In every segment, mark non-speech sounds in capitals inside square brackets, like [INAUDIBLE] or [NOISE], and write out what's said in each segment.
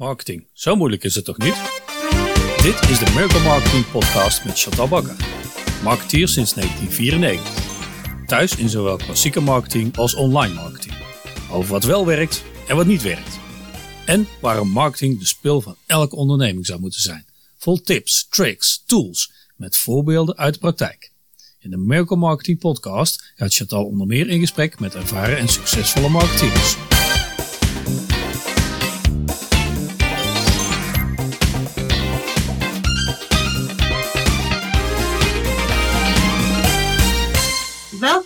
Marketing, zo moeilijk is het toch niet? Dit is de Miracle Marketing Podcast met Chantal Bakker. Marketeer sinds 1994. Thuis in zowel klassieke marketing als online marketing. Over wat wel werkt en wat niet werkt. En waarom marketing de spil van elke onderneming zou moeten zijn. Vol tips, tricks, tools met voorbeelden uit de praktijk. In de Miracle Marketing Podcast gaat Chantal onder meer in gesprek met ervaren en succesvolle marketeers.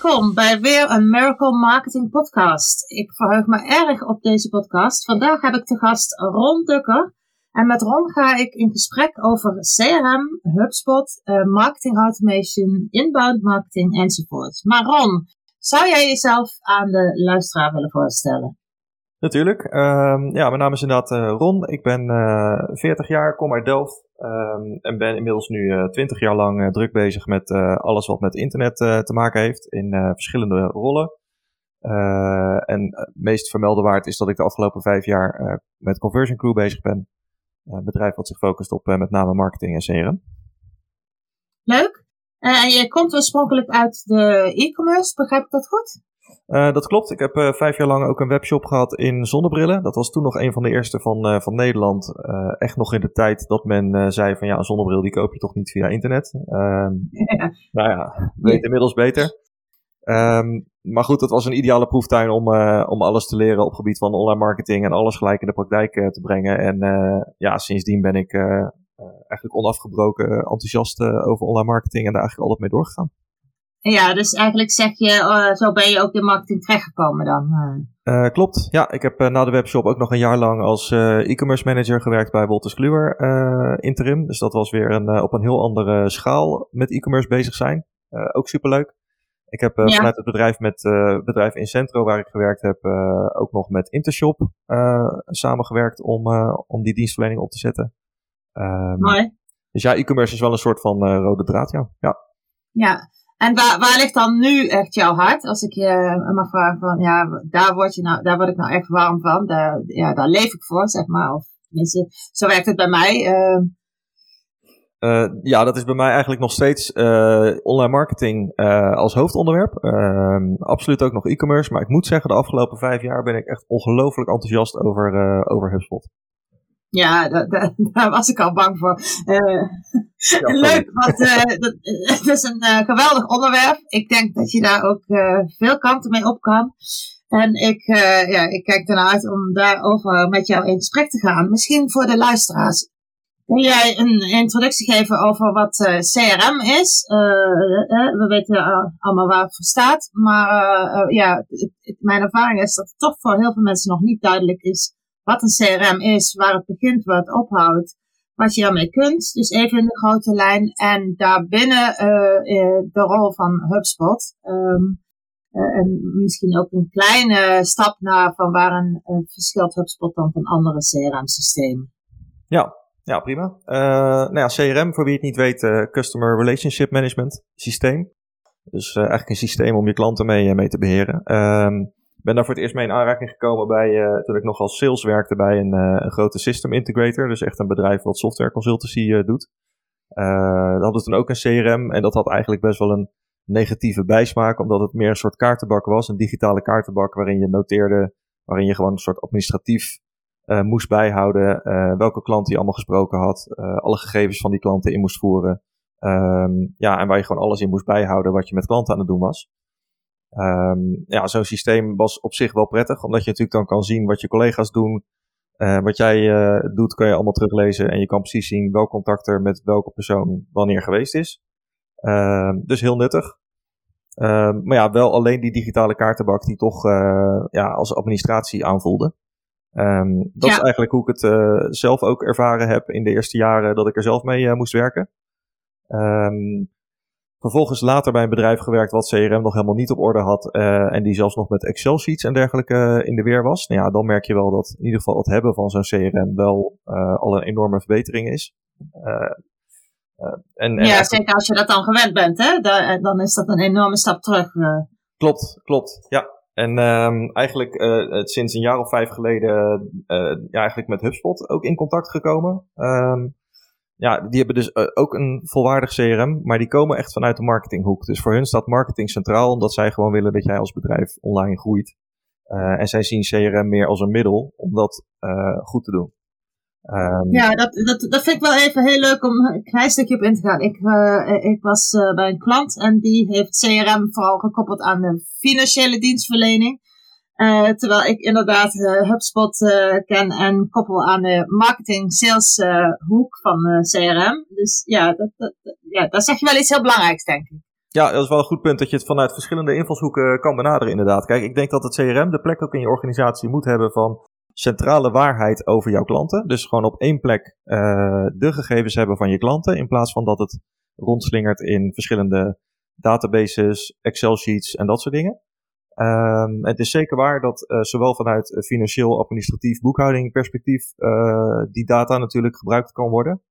Welkom bij weer een Miracle Marketing Podcast. Ik verheug me erg op deze podcast. Vandaag heb ik te gast Ron Dukker. En met Ron ga ik in gesprek over CRM, HubSpot, uh, marketing automation, inbound marketing enzovoort. Maar Ron, zou jij jezelf aan de luisteraar willen voorstellen? Natuurlijk. Um, ja, mijn naam is inderdaad uh, Ron. Ik ben uh, eh, 40 jaar, kom uit Delft. Um, en ben inmiddels nu uh, 20 jaar lang druk bezig met alles wat met internet te maken heeft. In verschillende rollen. en het meest vermelde waard is dat ik de afgelopen vijf jaar met Conversion Crew bezig ben. Een bedrijf wat zich focust op met name marketing en CRM. Leuk. En je komt oorspronkelijk uit de e-commerce, begrijp ik dat goed? Uh, dat klopt. Ik heb uh, vijf jaar lang ook een webshop gehad in zonnebrillen. Dat was toen nog een van de eerste van, uh, van Nederland. echt nog in de tijd dat men zei van ja, een zonnebril die koop je toch niet via internet. Um, ja. Nou ja, weet inmiddels beter. Um, maar goed, het was een ideale proeftuin om, om alles te leren op gebied van online marketing en alles gelijk in de praktijk te brengen. En ja, sindsdien ben ik eigenlijk onafgebroken enthousiast over online marketing en daar eigenlijk altijd mee doorgegaan. Ja, dus eigenlijk zeg je, uh, zo ben je ook in marketing terechtgekomen dan. Uh, klopt, ja. Ik heb na de webshop ook nog een jaar lang als e-commerce manager gewerkt bij Wolters Kluwer interim. Dus dat was weer een, op een heel andere schaal met e-commerce bezig zijn. ook superleuk. Ik heb ja. vanuit het bedrijf met bedrijf Incentro waar ik gewerkt heb ook nog met Intershop samengewerkt om, om die dienstverlening op te zetten. Um, Mooi. Dus ja, e-commerce is wel een soort van rode draad, ja. Ja, ja. En waar, waar ligt dan nu echt jouw hart? Als ik je mag vragen van, ja, daar word, je nou, daar word ik nou echt warm van. Daar, ja, daar leef ik voor, zeg maar. Of zo werkt het bij mij. Uh, uh, ja, dat is bij mij eigenlijk nog steeds uh, online marketing uh, als hoofdonderwerp. Ehm, absoluut ook nog e-commerce. Maar ik moet zeggen, de afgelopen vijf jaar ben ik echt ongelooflijk enthousiast over, over HubSpot. Ja, [LAUGHS] daar was ik al bang voor. Uh, leuk, want uh, [LAUGHS] dat, het is een uh, geweldig onderwerp. Ik denk dat je daar ook veel kanten mee op kan. En ik, ja, ik kijk ernaar uit om daarover met jou in gesprek te gaan. Misschien voor de luisteraars. Kun jij een introductie geven over wat CRM is? we weten allemaal waar het voor staat. Maar ja, mijn ervaring is dat het toch voor heel veel mensen nog niet duidelijk is wat een CRM is, waar het begint, waar het ophoudt, wat je daarmee kunt. Dus even in de grote lijn. En daarbinnen uh, de rol van HubSpot. Um, uh, en misschien ook een kleine stap naar van waar een verschilt HubSpot dan van andere CRM-systemen. Ja, ja, prima. nou ja, CRM, voor wie het niet weet, Customer Relationship Management systeem. Dus eigenlijk een systeem om je klanten mee, mee te beheren. Um, ben daar voor het eerst mee in aanraking gekomen bij, uh, toen ik nog als sales werkte bij een, uh, een grote system integrator. Dus echt een bedrijf wat software consultancy uh, doet. dat hadden toen ook een CRM en dat had eigenlijk best wel een negatieve bijsmaak, omdat het meer een soort kaartenbak was. Een digitale kaartenbak waarin je noteerde, waarin je gewoon een soort administratief moest bijhouden welke klant die allemaal gesproken had, alle gegevens van die klanten in moest voeren. Um, ja, en waar je gewoon alles in moest bijhouden wat je met klanten aan het doen was. Um, ja, zo'n systeem was op zich wel prettig, omdat je natuurlijk dan kan zien wat je collega's doen. Uh, wat jij uh, doet, kan je allemaal teruglezen en je kan precies zien welk contact er met welke persoon wanneer geweest is. Uh, dus heel nuttig. Ehm, maar ja, wel alleen die digitale kaartenbak die toch uh, ja, als administratie aanvoelde. Um, dat ja. is eigenlijk hoe ik het zelf ook ervaren heb in de eerste jaren dat ik er zelf mee moest werken. Um, Vervolgens later bij een bedrijf gewerkt wat CRM nog helemaal niet op orde had. Uh, en die zelfs nog met Excel sheets en dergelijke uh, in de weer was. Nou ja, dan merk je wel dat in ieder geval het hebben van zo'n CRM wel uh, al een enorme verbetering is. En, en ja, zeker als je dat dan gewend bent, hè? Da dan is dat een enorme stap terug. Klopt, klopt. Ja, En um, eigenlijk uh, sinds een jaar of vijf geleden uh, ja, eigenlijk met HubSpot ook in contact gekomen. Um, ja, die hebben dus uh, ook een volwaardig CRM, maar die komen echt vanuit de marketinghoek. Dus voor hun staat marketing centraal, omdat zij gewoon willen dat jij als bedrijf online groeit. Uh, en zij zien CRM meer als een middel om dat uh, goed te doen. Um, ja, dat, dat, dat vind ik wel even heel leuk om een klein stukje op in te gaan. Ik, ik was bij een klant en die heeft CRM vooral gekoppeld aan de financiële dienstverlening. Uh, terwijl ik inderdaad uh, HubSpot uh, ken en koppel aan de marketing sales hoek van CRM. Dus ja dat, dat, ja, dat zeg je wel iets heel belangrijks, denk ik. Ja, dat is wel een goed punt dat je het vanuit verschillende invalshoeken kan benaderen, inderdaad. Kijk, ik denk dat het CRM de plek ook in je organisatie moet hebben van centrale waarheid over jouw klanten. Dus gewoon op één plek de gegevens hebben van je klanten, in plaats van dat het rondslingert in verschillende databases, Excel sheets en dat soort dingen. Um, het is zeker waar dat uh, zowel vanuit financieel, administratief, boekhouding perspectief uh, die data natuurlijk gebruikt kan worden.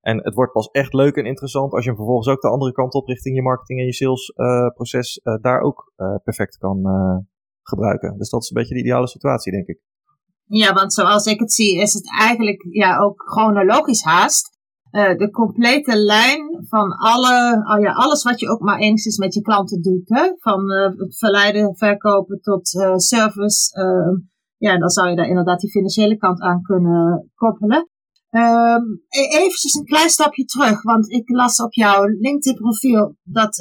En het wordt pas echt leuk en interessant als je hem vervolgens ook de andere kant op richting je marketing en je sales proces daar ook perfect kan gebruiken. Dus dat is een beetje de ideale situatie, denk ik. Ja, want zoals ik het zie, is het eigenlijk ja, ook chronologisch haast. Uh, de complete lijn van alle, oh ja, alles wat je ook maar enigszins met je klanten doet. Hè? Van uh, verleiden, verkopen tot uh, service. Ehm, ja, dan zou je daar inderdaad die financiële kant aan kunnen koppelen. Um, eventjes een klein stapje terug, want ik las op jouw LinkedIn profiel dat,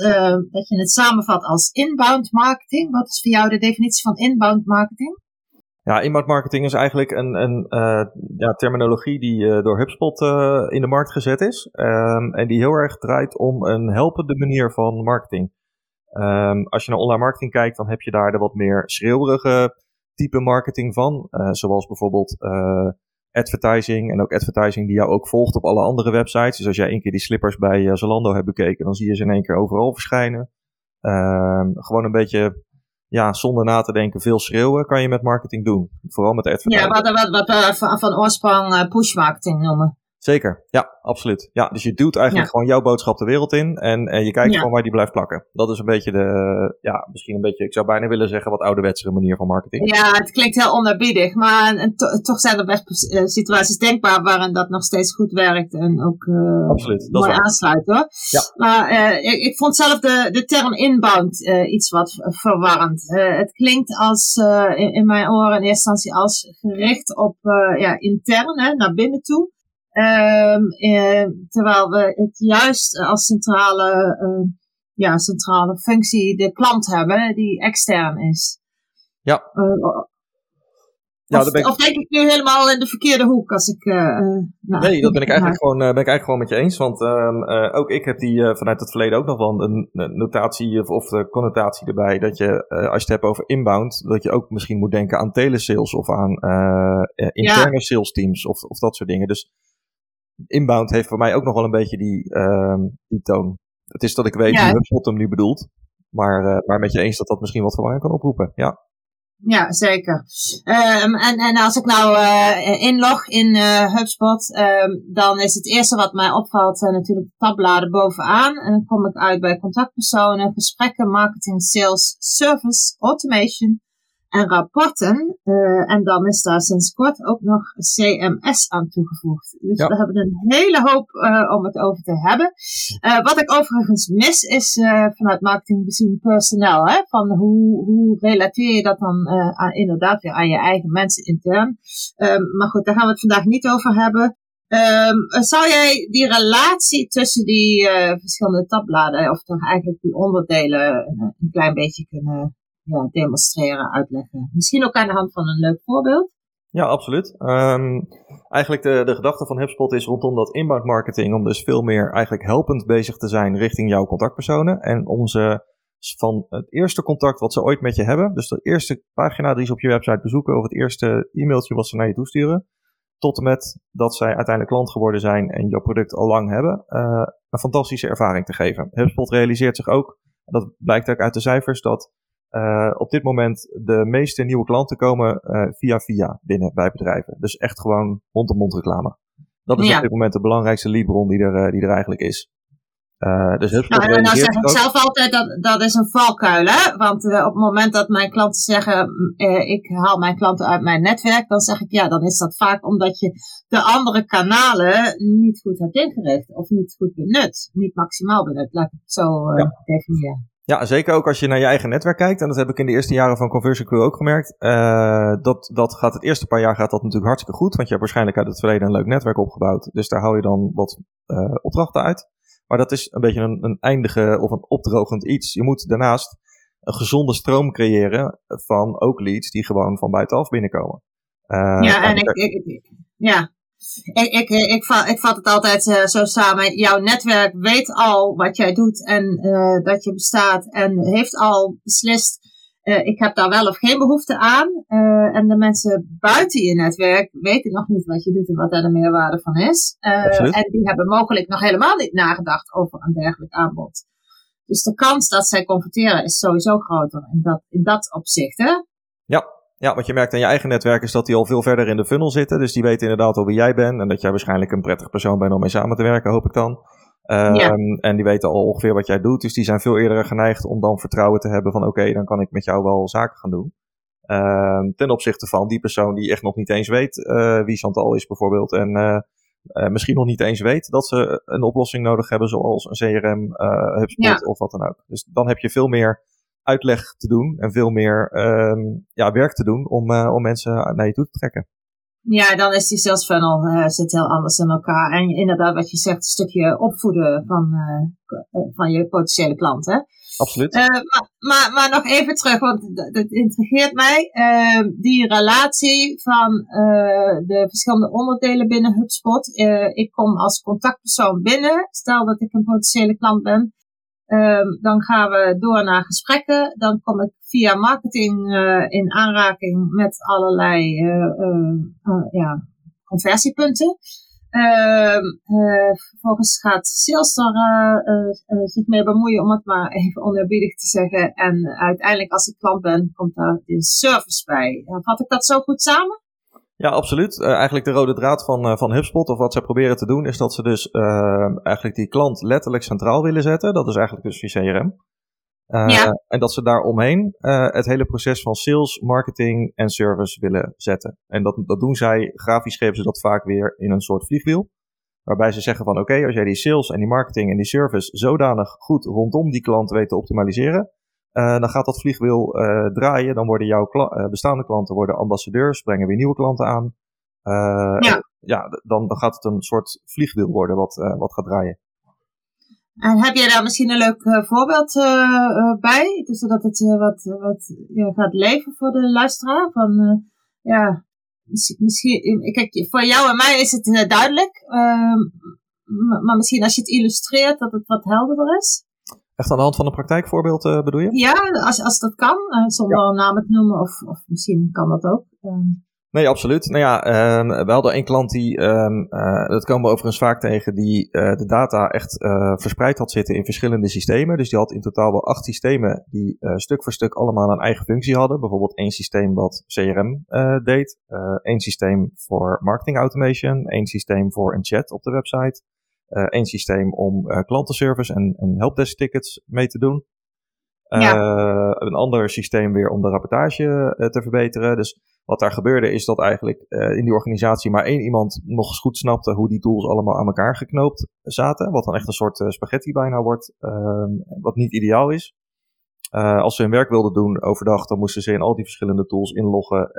dat je het samenvat als inbound marketing. Wat is voor jou de definitie van inbound marketing? Ja, inbound marketing is eigenlijk een, een uh, ja, terminologie die uh, door HubSpot uh, in de markt gezet is. Um, en die heel erg draait om een helpende manier van marketing. Um, als je naar online marketing kijkt, dan heb je daar de wat meer schreeuwerige type marketing van. zoals bijvoorbeeld advertising en ook advertising die jou ook volgt op alle andere websites. Dus als jij één keer die slippers bij Zalando hebt bekeken, dan zie je ze in één keer overal verschijnen. Um, gewoon een beetje ja, zonder na te denken veel schreeuwen kan je met marketing doen. Vooral met advertising. Ja, wat, wat, wat we van, van oorsprong uh, push marketing noemen. Zeker, ja, absoluut. Ja, dus je duwt eigenlijk gewoon jouw boodschap de wereld in en, en je kijkt gewoon waar die blijft plakken. Dat is een beetje de, ja, misschien een beetje, ik zou bijna willen zeggen, wat ouderwetsere manier van marketing. Ja, het klinkt heel onerbiedig, maar en toch zijn er best uh, situaties denkbaar waarin dat nog steeds goed werkt en ook uh, absoluut, dat mooi aansluit hoor. Ja. Maar uh, ik, ik, vond zelf de, de term inbound iets wat verwarrend. het klinkt als, in, in, mijn oren in eerste instantie als gericht op ja, intern, hè, naar binnen toe. Um, eh, terwijl we het juist als centrale, uh, ja, centrale functie de klant hebben die extern is. Ja. Uh, ja, of, ben ik... of, denk ik nu helemaal in de verkeerde hoek als ik. Nou, nee, dat ben ik eigenlijk, gewoon, ben ik eigenlijk gewoon met je eens. Want ehm, ook ik heb die vanuit het verleden ook nog wel een, een notatie of, of, de connotatie erbij. Dat je, als je het hebt over inbound, dat je ook misschien moet denken aan telesales of aan interne ja. sales teams of, of dat soort dingen. Dus inbound heeft voor mij ook nog wel een beetje die, uh, die toon. Het is dat ik weet ja. hoe HubSpot hem nu bedoelt. Maar, uh, maar met je eens dat dat misschien wat verwarring kan oproepen. Ja. Ja, zeker. Um, en, en als ik nou uh, inlog in uh, HubSpot, um, dan is het eerste wat mij opvalt uh, natuurlijk de tabbladen bovenaan. En dan kom ik uit bij contactpersonen, gesprekken, marketing, sales, service, automation, en rapporten. Uh, en dan is daar sinds kort ook nog CMS aan toegevoegd. Dus we hebben een hele hoop uh, om het over te hebben. Uh, wat ik overigens mis is vanuit marketing bezien personeel. Hè? Van hoe, hoe relateer je dat dan aan, inderdaad weer aan je eigen mensen intern. Um, maar goed, daar gaan we het vandaag niet over hebben. Um, zou jij die relatie tussen die verschillende tabbladen, of toch eigenlijk die onderdelen, een klein beetje kunnen ja, demonstreren, uitleggen. Misschien ook aan de hand van een leuk voorbeeld. Ja, absoluut. Um, eigenlijk de, de gedachte van HubSpot is rondom dat inbound marketing om dus veel meer eigenlijk helpend bezig te zijn richting jouw contactpersonen en om ze van het eerste contact wat ze ooit met je hebben, dus de eerste pagina die ze op je website bezoeken of het eerste e-mailtje wat ze naar je toesturen, tot en met dat zij uiteindelijk klant geworden zijn en jouw product al lang hebben, uh, een fantastische ervaring te geven. HubSpot realiseert zich ook, dat blijkt ook uit de cijfers, dat uh, op dit moment de meeste nieuwe klanten komen uh, via via binnen bij bedrijven. Dus echt gewoon mond-to-mond reclame. Dat is op dit moment de belangrijkste leadbron die er, uh, die er eigenlijk is. Uh, dus nou, nou zeg ik zelf altijd dat dat is een valkuil. Hè? Want uh, op het moment dat mijn klanten zeggen, uh, ik haal mijn klanten uit mijn netwerk, dan zeg ik ja, dan is dat vaak omdat je de andere kanalen niet goed hebt ingericht of niet goed benut. Niet maximaal benut, laat ik het zo ja. definiëren. Ja, zeker ook als je naar je eigen netwerk kijkt. En dat heb ik in de eerste jaren van Conversion Crew ook gemerkt. dat, dat gaat het eerste paar jaar gaat dat natuurlijk hartstikke goed. Want je hebt waarschijnlijk uit het verleden een leuk netwerk opgebouwd. Dus daar hou je dan wat opdrachten uit. Maar dat is een beetje een, een eindige of een opdrogend iets. Je moet daarnaast een gezonde stroom creëren van ook leads die gewoon van buitenaf binnenkomen. Uh, ja, en ik, ik, ja. Ik, ik, ik, vat, ik vat het altijd uh, zo samen. Jouw netwerk weet al wat jij doet en uh, dat je bestaat en heeft al beslist uh, ik heb daar wel of geen behoefte aan. Uh, en de mensen buiten je netwerk weten nog niet wat je doet en wat daar de meerwaarde van is. En die hebben mogelijk nog helemaal niet nagedacht over een dergelijk aanbod. Dus de kans dat zij converteren is sowieso groter in dat, in dat opzicht. Hè? Ja, ja, wat je merkt aan je eigen netwerk is dat die al veel verder in de funnel zitten. Dus die weten inderdaad al wie jij bent. En dat jij waarschijnlijk een prettig persoon bent om mee samen te werken, hoop ik dan. Um, En die weten al ongeveer wat jij doet. Dus die zijn veel eerder geneigd om dan vertrouwen te hebben van oké, dan kan ik met jou wel zaken gaan doen. Um, ten opzichte van die persoon die echt nog niet eens weet uh, wie Chantal is bijvoorbeeld. En uh, uh, misschien nog niet eens weet dat ze een oplossing nodig hebben zoals een CRM, HubSpot ja. of wat dan ook. Dus dan heb je veel meer uitleg te doen en veel meer um, ja, werk te doen om, om mensen naar je toe te trekken. Ja, dan is die sales funnel uh, zit heel anders in elkaar. En inderdaad, wat je zegt, een stukje opvoeden van, uh, van je potentiële klanten. Absoluut. maar, maar, maar, nog even terug, want dat intrigeert mij. die relatie van de verschillende onderdelen binnen HubSpot. ik kom als contactpersoon binnen. Stel dat ik een potentiële klant ben. Um, dan gaan we door naar gesprekken. Dan kom ik via marketing uh, in aanraking met allerlei uh, uh, ja, conversiepunten. Ehm, vervolgens gaat sales er zich mee bemoeien, om het maar even onerbiedig te zeggen. En uiteindelijk, als ik klant ben, komt daar de service bij. vat ik dat zo goed samen? Ja, absoluut. Uh, eigenlijk de rode draad van, uh, van HubSpot, of wat zij proberen te doen, is dat ze dus uh, eigenlijk die klant letterlijk centraal willen zetten. Dat is eigenlijk dus je CRM. Ja. En dat ze daar omheen het hele proces van sales, marketing en service willen zetten. En dat, dat doen zij, grafisch geven ze dat vaak weer in een soort vliegwiel. Waarbij ze zeggen van oké, als jij die sales en die marketing en die service zodanig goed rondom die klant weet te optimaliseren, uh, dan gaat dat vliegwiel uh, draaien. Dan worden jouw kla uh, bestaande klanten worden ambassadeurs, brengen weer nieuwe klanten aan. ja, ja dan, dan gaat het een soort vliegwiel worden wat, wat gaat draaien. En heb jij daar misschien een leuk voorbeeld bij? Dus zodat het wat, wat ja, gaat leven voor de luisteraar? Van, ja, misschien, kijk, voor jou en mij is het duidelijk. Ehm, maar misschien als je het illustreert, dat het wat helderder is. Echt aan de hand van een praktijkvoorbeeld uh, bedoel je? Ja, als, als dat kan, uh, zonder ja. namen te noemen, of, of misschien kan dat ook. Um. Nee, absoluut. Nou ja, um, we hadden een klant die, um, uh, dat komen we overigens vaak tegen, die de data echt verspreid had zitten in verschillende systemen. Dus die had in totaal wel acht systemen die stuk voor stuk allemaal een eigen functie hadden. Bijvoorbeeld één systeem wat CRM deed, één systeem voor marketing automation, één systeem voor een chat op de website. Eén eh, systeem om uh, klantenservice en, en helpdesk tickets mee te doen. Ja. Uh, een ander systeem weer om de rapportage te verbeteren. Dus wat daar gebeurde is dat eigenlijk in die organisatie maar één iemand nog eens goed snapte hoe die tools allemaal aan elkaar geknoopt zaten. Wat dan echt een soort spaghetti bijna wordt, ehm, wat niet ideaal is. als ze hun werk wilden doen overdag, dan moesten ze in al die verschillende tools inloggen.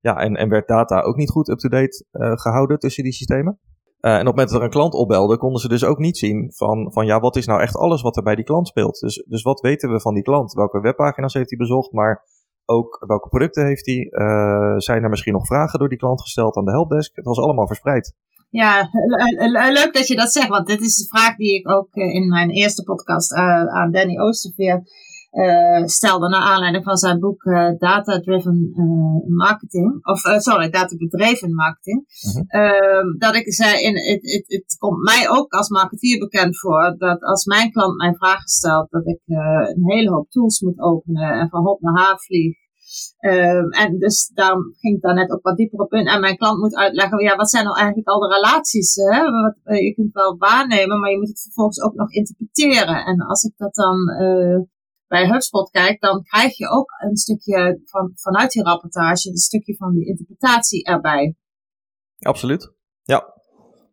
ja, en, en werd data ook niet goed up-to-date gehouden tussen die systemen. Uh, en op het moment dat er een klant opbelde, konden ze dus ook niet zien van, van ja, wat is nou echt alles wat er bij die klant speelt. Dus, dus wat weten we van die klant? Welke webpagina's heeft hij bezocht? Maar ook welke producten heeft hij? Uh, zijn er misschien nog vragen door die klant gesteld aan de helpdesk? Het was allemaal verspreid. Ja, leuk dat je dat zegt, want dit is de vraag die ik ook eh, in mijn eerste podcast aan Danny Oosterveer uh, stelde naar aanleiding van zijn boek uh, Data Driven uh, Marketing, of sorry, Data Bedreven Marketing, mm-hmm. dat ik zei, in, het, komt mij ook als marketeer bekend voor, dat als mijn klant mij vragen stelt, dat ik een hele hoop tools moet openen en van hop naar haar vlieg. Ehm, en dus daarom ging ik daar net ook wat dieper op in. En mijn klant moet uitleggen, ja, wat zijn nou eigenlijk al de relaties? Hè? Wat, je kunt wel waarnemen, maar je moet het vervolgens ook nog interpreteren. En als ik dat dan bij HubSpot kijk, dan krijg je ook een stukje van, vanuit die rapportage, een stukje van die interpretatie erbij. Absoluut. Ja,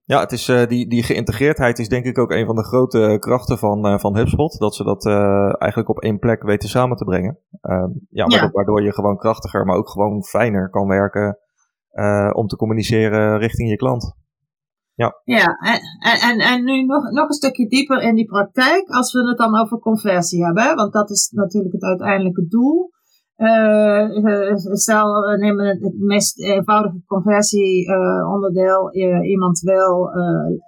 ja, het is, uh, die, die geïntegreerdheid is denk ik ook een van de grote krachten van, uh, van HubSpot. Dat ze dat uh, eigenlijk op één plek weten samen te brengen. Ehm, ja, waardoor, ja. waardoor, je gewoon krachtiger, maar ook gewoon fijner kan werken om te communiceren richting je klant. Ja, ja en, en, en nu nog, nog een stukje dieper in die praktijk, als we het dan over conversie hebben. Want dat is natuurlijk het uiteindelijke doel. Uh, stel, we nemen het meest eenvoudige conversieonderdeel. Uh, iemand wil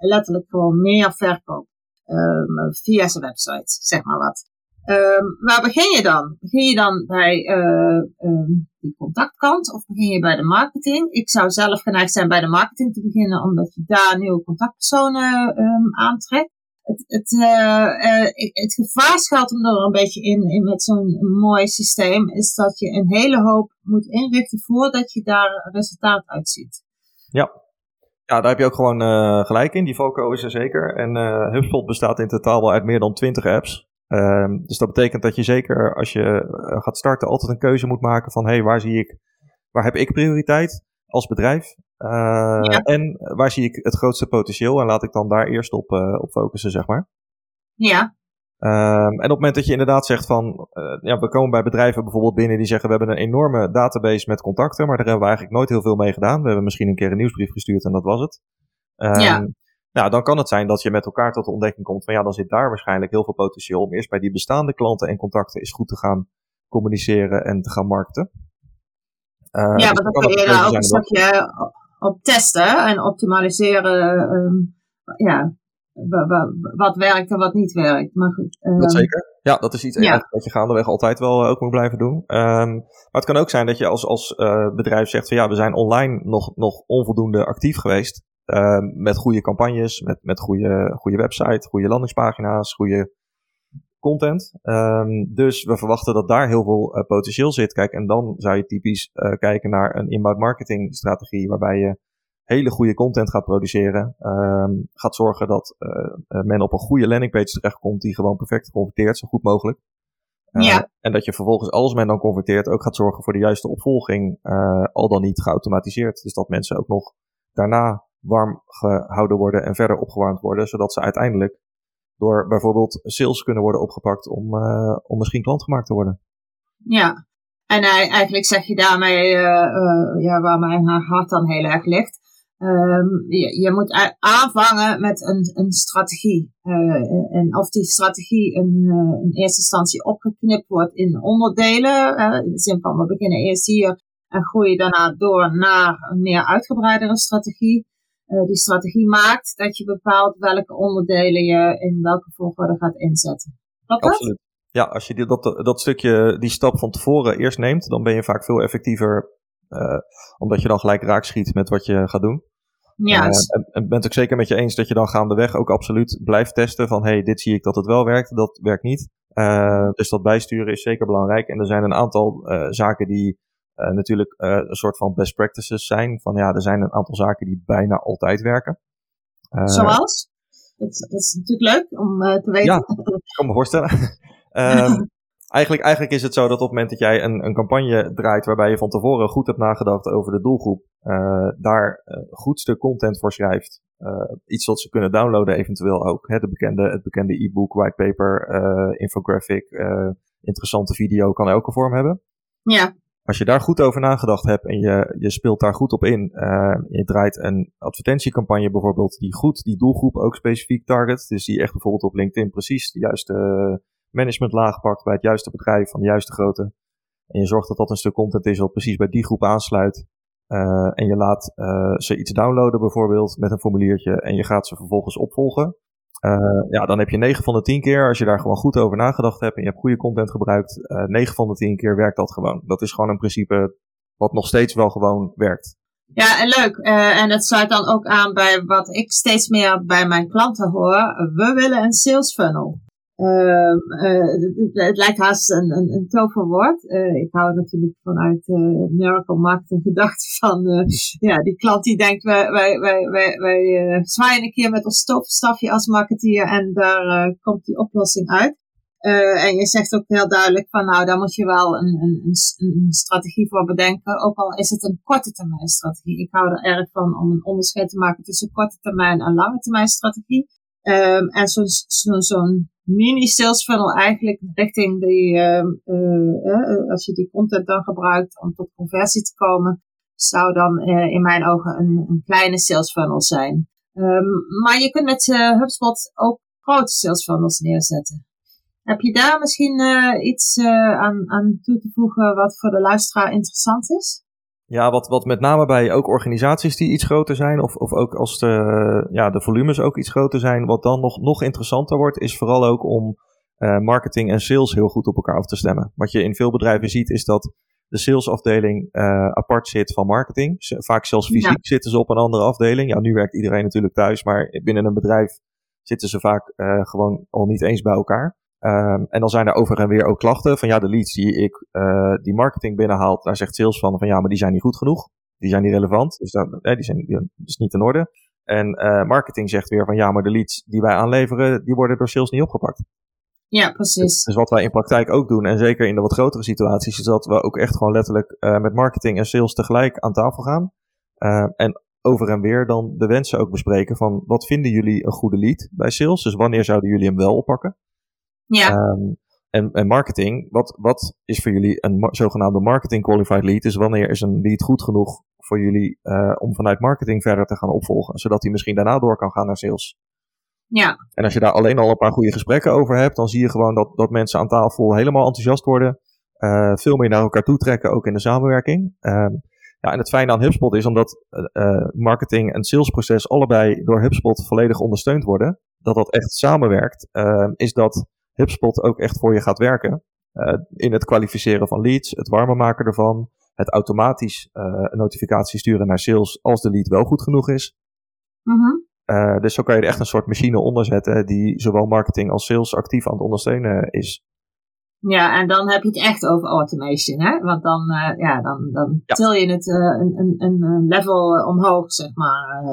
letterlijk gewoon meer verkoop via zijn website, zeg maar wat. Um, waar begin je dan? Begin je dan bij um, die contactkant of begin je bij de marketing? Ik zou zelf geneigd zijn bij de marketing te beginnen, omdat je daar nieuwe contactpersonen aantrekt het, het, uh, uh, het gevaar schuilt er een beetje in, met zo'n mooi systeem, is dat je een hele hoop moet inrichten voordat je daar resultaat uit ziet. Ja. Ja, daar heb je ook gewoon uh, gelijk in. Die Foco is er zeker. En HubSpot bestaat in totaal wel uit meer dan 20 apps. Ehm, dus dat betekent dat je zeker als je gaat starten altijd een keuze moet maken van hey, waar zie ik, waar heb ik prioriteit als bedrijf? Uh, ja. En waar zie ik het grootste potentieel? En laat ik dan daar eerst op, uh, op focussen, zeg maar. Ja. Um, en op het moment dat je inderdaad zegt van, uh, ja, we komen bij bedrijven bijvoorbeeld binnen die zeggen, we hebben een enorme database met contacten, maar daar hebben we eigenlijk nooit heel veel mee gedaan. We hebben misschien een keer een nieuwsbrief gestuurd en dat was het. Um, ja. Nou, dan kan het zijn dat je met elkaar tot de ontdekking komt van, ja, dan zit daar waarschijnlijk heel veel potentieel om eerst bij die bestaande klanten en contacten eens goed te gaan communiceren en te gaan markten. Uh, ja, dus maar dan kun je daar ook een stukje op testen en optimaliseren. Um, ja, wat werkt en wat niet werkt. Maar goed, um, dat zeker. Ja, dat is iets ja. wat je gaandeweg altijd wel uh, ook moet blijven doen. Um, maar het kan ook zijn dat je als, als uh, bedrijf zegt van ja, we zijn online nog, nog onvoldoende actief geweest. Uh, met goede campagnes, met, met goede, goede website, goede landingspagina's, goede content. Um, dus we verwachten dat daar heel veel uh, potentieel zit. Kijk, en dan zou je typisch uh, kijken naar een inbound marketing strategie waarbij je hele goede content gaat produceren. Um, gaat zorgen dat uh, men op een goede landingpage terechtkomt die gewoon perfect converteert, zo goed mogelijk. ja. En dat je vervolgens, als men dan converteert, ook gaat zorgen voor de juiste opvolging, al dan niet geautomatiseerd. Dus dat mensen ook nog daarna warm gehouden worden en verder opgewarmd worden, zodat ze uiteindelijk door bijvoorbeeld sales kunnen worden opgepakt om, uh, om misschien klant gemaakt te worden. Ja, en eigenlijk zeg je daarmee uh, uh, ja, waar mijn hart dan heel erg ligt. Um, je, je, moet aanvangen met een, een strategie. en of die strategie in, in eerste instantie opgeknipt wordt in onderdelen. in de zin van we beginnen eerst hier en groeien daarna door naar een meer uitgebreidere strategie. Uh, die strategie maakt dat je bepaalt welke onderdelen je in welke volgorde gaat inzetten. Klopt Absoluut. Ja, als je die, dat, dat stukje, die stap van tevoren eerst neemt, dan ben je vaak veel effectiever, uh, omdat je dan gelijk raak schiet met wat je gaat doen. Ja. Uh, en, en bent ook zeker met je eens dat je dan gaandeweg ook absoluut blijft testen van, hey, dit zie ik dat het wel werkt, dat werkt niet. dus dat bijsturen is zeker belangrijk. En er zijn een aantal zaken die uh, natuurlijk uh, een soort van best practices zijn. Van ja, er zijn een aantal zaken die bijna altijd werken. Uh, Zoals? Dat, dat, is natuurlijk leuk om te weten. Ja, ik kan me voorstellen. um, [LAUGHS] eigenlijk, eigenlijk is het zo dat op het moment dat jij een, een campagne draait waarbij je van tevoren goed hebt nagedacht over de doelgroep, daar goed stuk content voor schrijft, iets wat ze kunnen downloaden eventueel ook, hè, de bekende, het bekende e-book, whitepaper, infographic, interessante video kan elke vorm hebben. Ja als je daar goed over nagedacht hebt en je, je speelt daar goed op in, uh, je draait een advertentiecampagne bijvoorbeeld die goed die doelgroep ook specifiek target, dus die echt bijvoorbeeld op LinkedIn precies de juiste managementlaag pakt bij het juiste bedrijf van de juiste grootte. En je zorgt dat dat een stuk content is wat precies bij die groep aansluit. Uh, en je laat uh, ze iets downloaden bijvoorbeeld met een formuliertje en je gaat ze vervolgens opvolgen. Uh, ja, dan heb je 9 van de 10 keer, als je daar gewoon goed over nagedacht hebt en je hebt goede content gebruikt, uh, eh, 9 van de 10 keer werkt dat gewoon. Dat is gewoon een principe wat nog steeds wel gewoon werkt. Ja, en leuk. Uh, en dat sluit dan ook aan bij wat ik steeds meer bij mijn klanten hoor. We willen een sales funnel. Ehm, het, lijkt haast een, een, een toverwoord. ik hou natuurlijk vanuit Miracle Marketing gedachte [LAUGHS] van ja, die klant die denkt wij, wij, wij, wij, wij zwaaien een keer met ons stofstafje als marketeer en daar komt die oplossing uit. En je zegt ook heel duidelijk van nou, daar moet je wel een, een, een, strategie voor bedenken. Ook al is het een korte termijn strategie. Ik hou er erg van om een onderscheid te maken tussen korte termijn en lange termijn strategie. Um, en zo'n zo, zo'n mini sales funnel eigenlijk richting die, um, uh, als je die content dan gebruikt om tot conversie te komen, zou dan in mijn ogen een, een kleine sales funnel zijn. Um, maar je kunt met HubSpot ook grote sales funnels neerzetten. Heb je daar misschien iets aan, aan toe te voegen wat voor de luisteraar interessant is? Ja, wat, wat met name bij ook organisaties die iets groter zijn, of, of ook als de, ja, de volumes ook iets groter zijn, wat dan nog, nog interessanter wordt, is vooral ook om uh, marketing en sales heel goed op elkaar af te stemmen. Wat je in veel bedrijven ziet, is dat de salesafdeling apart zit van marketing. Vaak zelfs fysiek zitten ze op een andere afdeling. Ja, nu werkt iedereen natuurlijk thuis, maar binnen een bedrijf zitten ze vaak gewoon al niet eens bij elkaar. Um, en dan zijn er over en weer ook klachten van ja, de leads die ik uh, die marketing binnenhaalt, daar zegt sales van van ja, maar die zijn niet goed genoeg. Die zijn niet relevant, dus dat, eh, die zijn dus niet in orde. En uh, marketing zegt weer van ja, maar de leads die wij aanleveren, die worden door sales niet opgepakt. Ja, precies. Dus, wat wij in praktijk ook doen, en zeker in de wat grotere situaties, is dat we ook echt gewoon letterlijk uh, met marketing en sales tegelijk aan tafel gaan. Uh, en over en weer dan de wensen ook bespreken van wat vinden jullie een goede lead bij sales? Dus wanneer zouden jullie hem wel oppakken? Ja. Um, en, en, marketing, wat, wat is voor jullie een zogenaamde marketing qualified lead? Dus wanneer is een lead goed genoeg voor jullie uh, om vanuit marketing verder te gaan opvolgen, zodat hij misschien daarna door kan gaan naar sales? Ja. En als je daar alleen al een paar goede gesprekken over hebt, dan zie je gewoon dat, dat mensen aan tafel helemaal enthousiast worden, uh, veel meer naar elkaar toe trekken, ook in de samenwerking. Um, ja, en het fijne aan HubSpot is omdat uh, marketing en salesproces allebei door HubSpot volledig ondersteund worden, dat dat echt samenwerkt, uh, is dat HubSpot ook echt voor je gaat werken. Uh, in het kwalificeren van leads, het warmer maken ervan, het automatisch uh, een notificatie sturen naar sales als de lead wel goed genoeg is. Mm -hmm. uh, dus zo kan je er echt een soort machine onder zetten die zowel marketing als sales actief aan het ondersteunen is. Ja, en dan heb je het echt over automation, hè? Want dan, uh, ja, dan, dan ja. til je het uh, een, een, een level omhoog, zeg maar.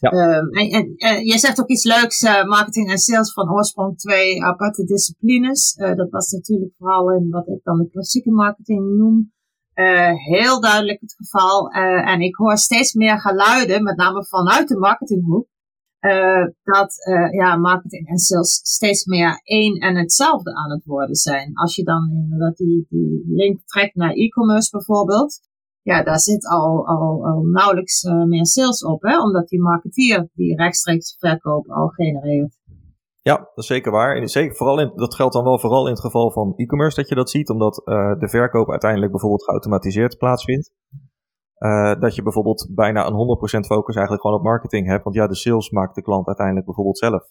Ja. Ehm, en, en je zegt ook iets leuks, marketing en sales van oorsprong twee aparte disciplines. dat was natuurlijk vooral in wat ik dan de klassieke marketing noem. heel duidelijk het geval. en ik hoor steeds meer geluiden, met name vanuit de marketinghoek uh, dat uh, ja, marketing en sales steeds meer één en hetzelfde aan het worden zijn. Als je dan inderdaad die, die link trekt naar e-commerce bijvoorbeeld, ja, daar zit al, al, nauwelijks uh, meer sales op, hè, omdat die marketeer die rechtstreeks verkoop al genereert. Ja, dat is zeker waar. En zeker, vooral in, dat geldt dan wel vooral in het geval van e-commerce dat je dat ziet, omdat de verkoop uiteindelijk bijvoorbeeld geautomatiseerd plaatsvindt. Uh, dat je bijvoorbeeld bijna een 100% focus eigenlijk gewoon op marketing hebt. Want ja, de sales maakt de klant uiteindelijk bijvoorbeeld zelf.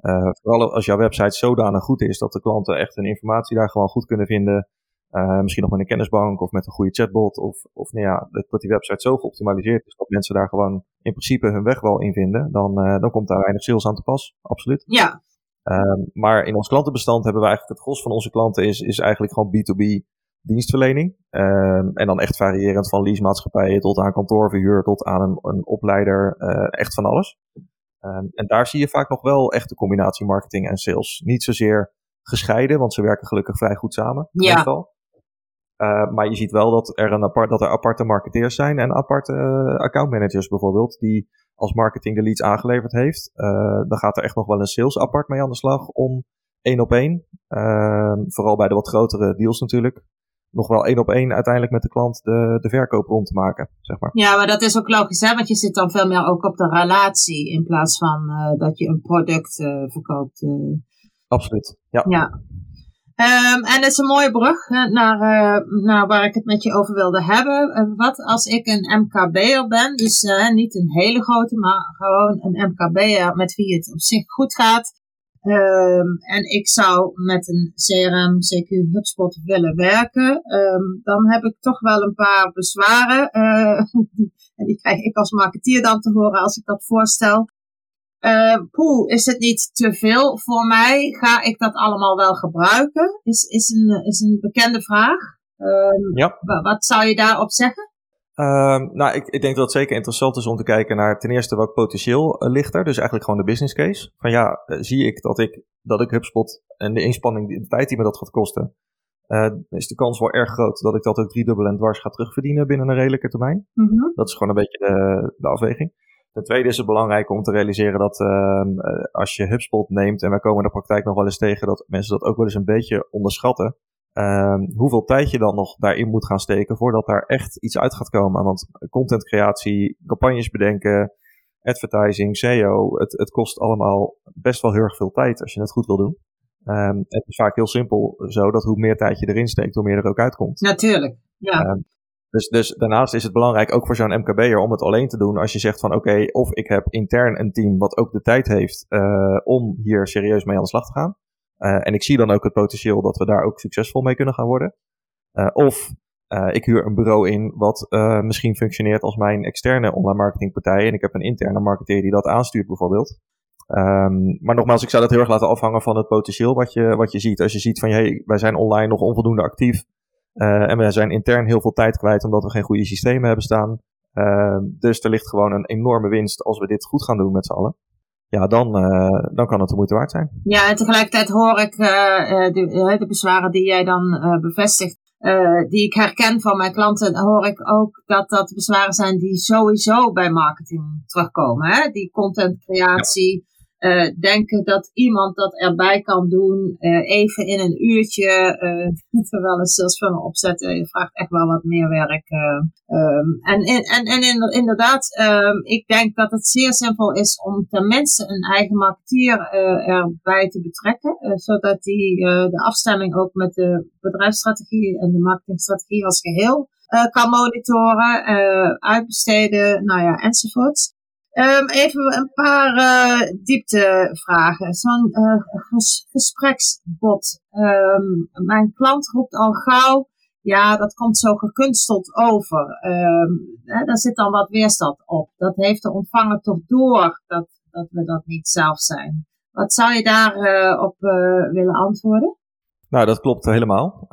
Uh, vooral als jouw website zodanig goed is dat de klanten echt hun informatie daar gewoon goed kunnen vinden. Uh, misschien nog met een kennisbank of met een goede chatbot. Of, of nou ja, dat die website zo geoptimaliseerd is dat mensen daar gewoon in principe hun weg wel in vinden. Dan, dan komt daar weinig sales aan te pas. Absoluut. Ja. maar in ons klantenbestand hebben we eigenlijk het gros van onze klanten is, is eigenlijk gewoon B2B dienstverlening. Um, en dan echt variërend van leasemaatschappijen tot aan kantoorverhuur tot aan een, een opleider. Uh, echt van alles. Um, en daar zie je vaak nog wel echt de combinatie marketing en sales. Niet zozeer gescheiden, want ze werken gelukkig vrij goed samen. Ja. Uh, maar je ziet wel dat er, een apart, dat er aparte marketeers zijn en aparte uh, accountmanagers bijvoorbeeld, die als marketing de leads aangeleverd heeft. Uh, dan gaat er echt nog wel een sales apart mee aan de slag om één op één. Vooral bij de wat grotere deals natuurlijk nog wel één op één uiteindelijk met de klant de, de verkoop rond te maken, zeg maar. Ja, maar dat is ook logisch, hè? want je zit dan veel meer ook op de relatie in plaats van uh, dat je een product uh, verkoopt. Uh. Absoluut, ja. ja. Um, en het is een mooie brug naar, naar waar ik het met je over wilde hebben. wat als ik een MKB'er ben, dus niet een hele grote, maar gewoon een MKB'er met wie het op zich goed gaat. Um, en ik zou met een CRM, CQ, HubSpot willen werken. Um, dan heb ik toch wel een paar bezwaren. Uh, [LAUGHS] die, en die krijg ik als marketeer dan te horen als ik dat voorstel. Uh, poeh, is het niet te veel voor mij? Ga ik dat allemaal wel gebruiken? Is, is, een, is een bekende vraag. Ja. Wat zou je daarop zeggen? Uh, nou, ik, ik, denk dat het zeker interessant is om te kijken naar ten eerste welk potentieel uh, ligt er. Dus eigenlijk gewoon de business case. Van ja, uh, zie ik dat ik, dat ik HubSpot en de inspanning, de tijd die me dat gaat kosten, uh, is de kans wel erg groot dat ik dat ook driedubbel en dwars ga terugverdienen binnen een redelijke termijn. Mm -hmm. Dat is gewoon een beetje de, de afweging. Ten tweede is het belangrijk om te realiseren dat uh, als je HubSpot neemt, en wij komen in de praktijk nog wel eens tegen dat mensen dat ook wel eens een beetje onderschatten, uh, hoeveel tijd je dan nog daarin moet gaan steken voordat daar echt iets uit gaat komen. Want contentcreatie, campagnes bedenken, advertising, SEO, het, het kost allemaal best wel heel erg veel tijd als je het goed wil doen. Um, het is vaak heel simpel zo dat hoe meer tijd je erin steekt, hoe meer er ook uitkomt. Natuurlijk, ja. Um, dus, dus daarnaast is het belangrijk ook voor zo'n MKB'er om het alleen te doen als je zegt van oké, okay, of ik heb intern een team wat ook de tijd heeft uh, om hier serieus mee aan de slag te gaan. Uh, en ik zie dan ook het potentieel dat we daar ook succesvol mee kunnen gaan worden. Uh, of ik huur een bureau in wat misschien functioneert als mijn externe online marketingpartij en ik heb een interne marketeer die dat aanstuurt bijvoorbeeld. Um, maar nogmaals, ik zou dat heel erg laten afhangen van het potentieel wat je, wat je ziet. Als je ziet van, hey, wij zijn online nog onvoldoende actief. En we zijn intern heel veel tijd kwijt omdat we geen goede systemen hebben staan. Uh, dus er ligt gewoon een enorme winst als we dit goed gaan doen met z'n allen. Ja, dan, uh, dan kan het de moeite waard zijn. Ja, en tegelijkertijd hoor ik de, de, bezwaren die jij dan bevestigt. die ik herken van mijn klanten, hoor ik ook dat dat bezwaren zijn die sowieso bij marketing terugkomen. Hè? Die contentcreatie. Uh, denken dat iemand dat erbij kan doen, uh, even in een uurtje, uh, [LAUGHS] terwijl een sales funnel opzetten, je vraagt echt wel wat meer werk. Um, en, en, en inderdaad, um, ik denk dat het zeer simpel is om tenminste een eigen marketeer erbij te betrekken, zodat die de afstemming ook met de bedrijfsstrategie en de marketingstrategie als geheel kan monitoren, uitbesteden, nou ja, enzovoorts. Um, even een paar uh, dieptevragen. Zo'n uh, ges gespreksbot. Um, mijn klant roept al gauw, ja, dat komt zo gekunsteld over. Um, hè, daar zit dan wat weerstand op. Dat heeft de ontvanger toch door dat, dat we dat niet zelf zijn. Wat zou je daarop uh, op, willen antwoorden? Nou, dat klopt helemaal.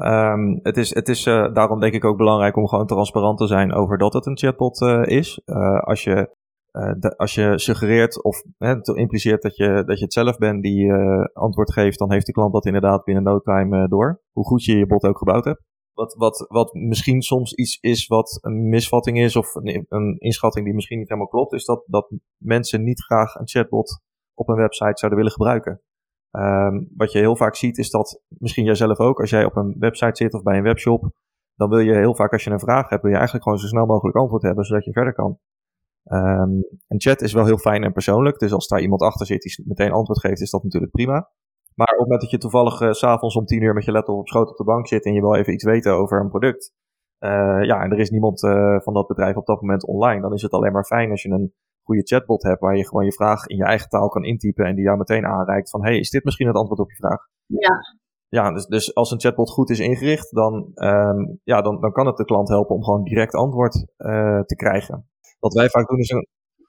Het is, het is daarom denk ik ook belangrijk om gewoon transparant te zijn over dat het een chatbot is. Als je de, als je suggereert of hè, impliceert dat je, dat je het zelf bent die uh, antwoord geeft, dan heeft de klant dat inderdaad binnen no time uh, door. Hoe goed je je bot ook gebouwd hebt. Wat, wat, wat misschien soms iets is wat een misvatting is of een, inschatting die misschien niet helemaal klopt, is dat, dat mensen niet graag een chatbot op een website zouden willen gebruiken. Um, wat je heel vaak ziet is dat, misschien jij zelf ook, als jij op een website zit of bij een webshop, dan wil je heel vaak als je een vraag hebt, wil je eigenlijk gewoon zo snel mogelijk antwoord hebben, zodat je verder kan. Um, een chat is wel heel fijn en persoonlijk. Dus als daar iemand achter zit die meteen antwoord geeft, is dat natuurlijk prima. Maar op het moment dat je toevallig uh, s'avonds om tien uur met je laptop op schoot op de bank zit en je wil even iets weten over een product. Uh, ja, en er is niemand uh, van dat bedrijf op dat moment online. Dan is het alleen maar fijn als je een goede chatbot hebt waar je gewoon je vraag in je eigen taal kan intypen en die jou meteen aanreikt van hey, is dit misschien het antwoord op je vraag? Ja. Ja, dus, dus als een chatbot goed is ingericht, dan, um, ja, dan, dan kan het de klant helpen om gewoon direct antwoord te krijgen. Wat wij vaak doen is een,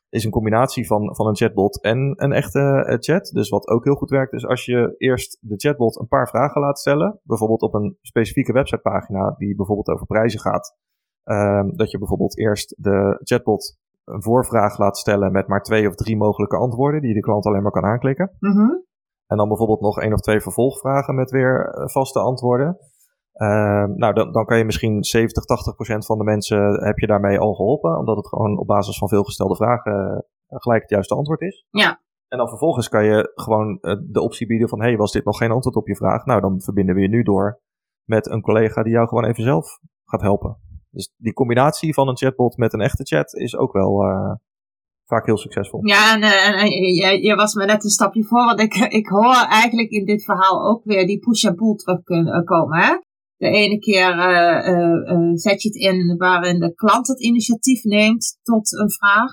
is een combinatie van, van een chatbot en een echte uh, chat. Dus wat ook heel goed werkt is als je eerst de chatbot een paar vragen laat stellen. Bijvoorbeeld op een specifieke websitepagina die bijvoorbeeld over prijzen gaat. Uh, dat je bijvoorbeeld eerst de chatbot een voorvraag laat stellen met maar twee of drie mogelijke antwoorden die de klant alleen maar kan aanklikken. Mm -hmm. En dan bijvoorbeeld nog één of twee vervolgvragen met weer vaste antwoorden. Uh, nou, dan, dan kan je misschien 70, 80 procent van de mensen heb je daarmee al geholpen. Omdat het gewoon op basis van veelgestelde vragen uh, gelijk het juiste antwoord is. Ja. En dan vervolgens kan je gewoon uh, de optie bieden van... hey, was dit nog geen antwoord op je vraag? Nou, dan verbinden we je nu door met een collega die jou gewoon even zelf gaat helpen. Dus die combinatie van een chatbot met een echte chat is ook wel uh, vaak heel succesvol. Ja, en, en, en je, je, was me net een stapje voor, want ik, ik hoor eigenlijk in dit verhaal ook weer die push en pull terugkomen. Hè? De ene keer uh, uh, uh, zet je het in waarin de klant het initiatief neemt tot een vraag.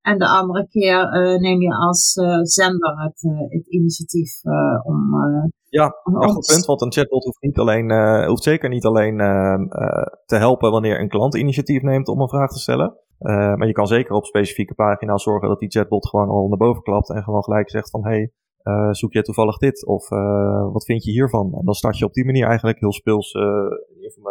En de andere keer neem je als zender het, het initiatief om. ja, om een goed punt. Want een chatbot hoeft, niet alleen, hoeft zeker niet alleen te helpen wanneer een klant initiatief neemt om een vraag te stellen. maar je kan zeker op specifieke pagina's zorgen dat die chatbot gewoon al naar boven klapt en gewoon gelijk zegt van hey, zoek je toevallig dit? Of wat vind je hiervan? En dan start je op die manier eigenlijk heel speels,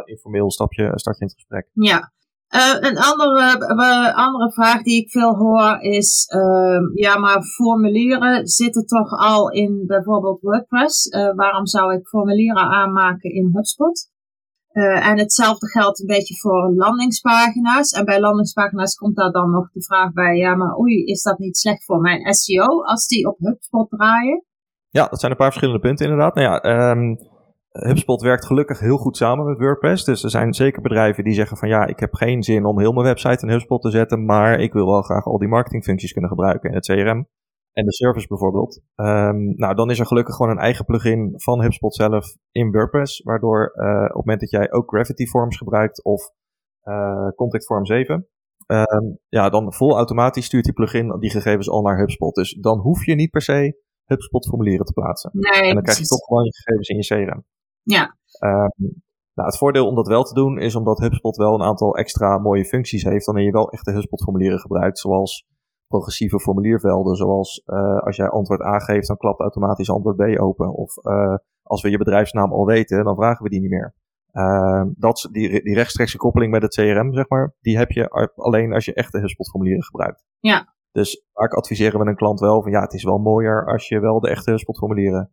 informeel stap je, start je in het gesprek. Ja, uh, een andere, uh, andere vraag die ik veel hoor is, uh, ja, maar formulieren zitten toch al in bijvoorbeeld WordPress. Uh, waarom zou ik formulieren aanmaken in HubSpot? En hetzelfde geldt een beetje voor landingspagina's. En bij landingspagina's komt daar dan nog de vraag bij, ja, maar oei, is dat niet slecht voor mijn SEO als die op HubSpot draaien? Ja, dat zijn een paar verschillende punten inderdaad. Nou ja, um HubSpot werkt gelukkig heel goed samen met WordPress. Dus er zijn zeker bedrijven die zeggen van ja, ik heb geen zin om heel mijn website in HubSpot te zetten, maar ik wil wel graag al die marketingfuncties kunnen gebruiken in het CRM en de service bijvoorbeeld. Um, nou, dan is er gelukkig gewoon een eigen plugin van HubSpot zelf in WordPress, waardoor uh, op het moment dat jij ook Gravity Forms gebruikt of uh, Contact Form 7, um, ja, dan vol automatisch stuurt die plugin die gegevens al naar HubSpot. Dus dan hoef je niet per se HubSpot formulieren te plaatsen. Nee, en dan krijg je toch gewoon je gegevens in je CRM. Ja. Um, nou, het voordeel om dat wel te doen is omdat HubSpot wel een aantal extra mooie functies heeft wanneer je wel echte HubSpot formulieren gebruikt, zoals progressieve formuliervelden, zoals uh, als jij antwoord A geeft, dan klapt automatisch antwoord B open. Of uh, als we je bedrijfsnaam al weten, dan vragen we die niet meer. Uh, dat, die, die rechtstreekse koppeling met het CRM, zeg maar, die heb je alleen als je echte HubSpot formulieren gebruikt. Ja. Dus vaak adviseren we een klant wel van ja, het is wel mooier als je wel de echte HubSpot formulieren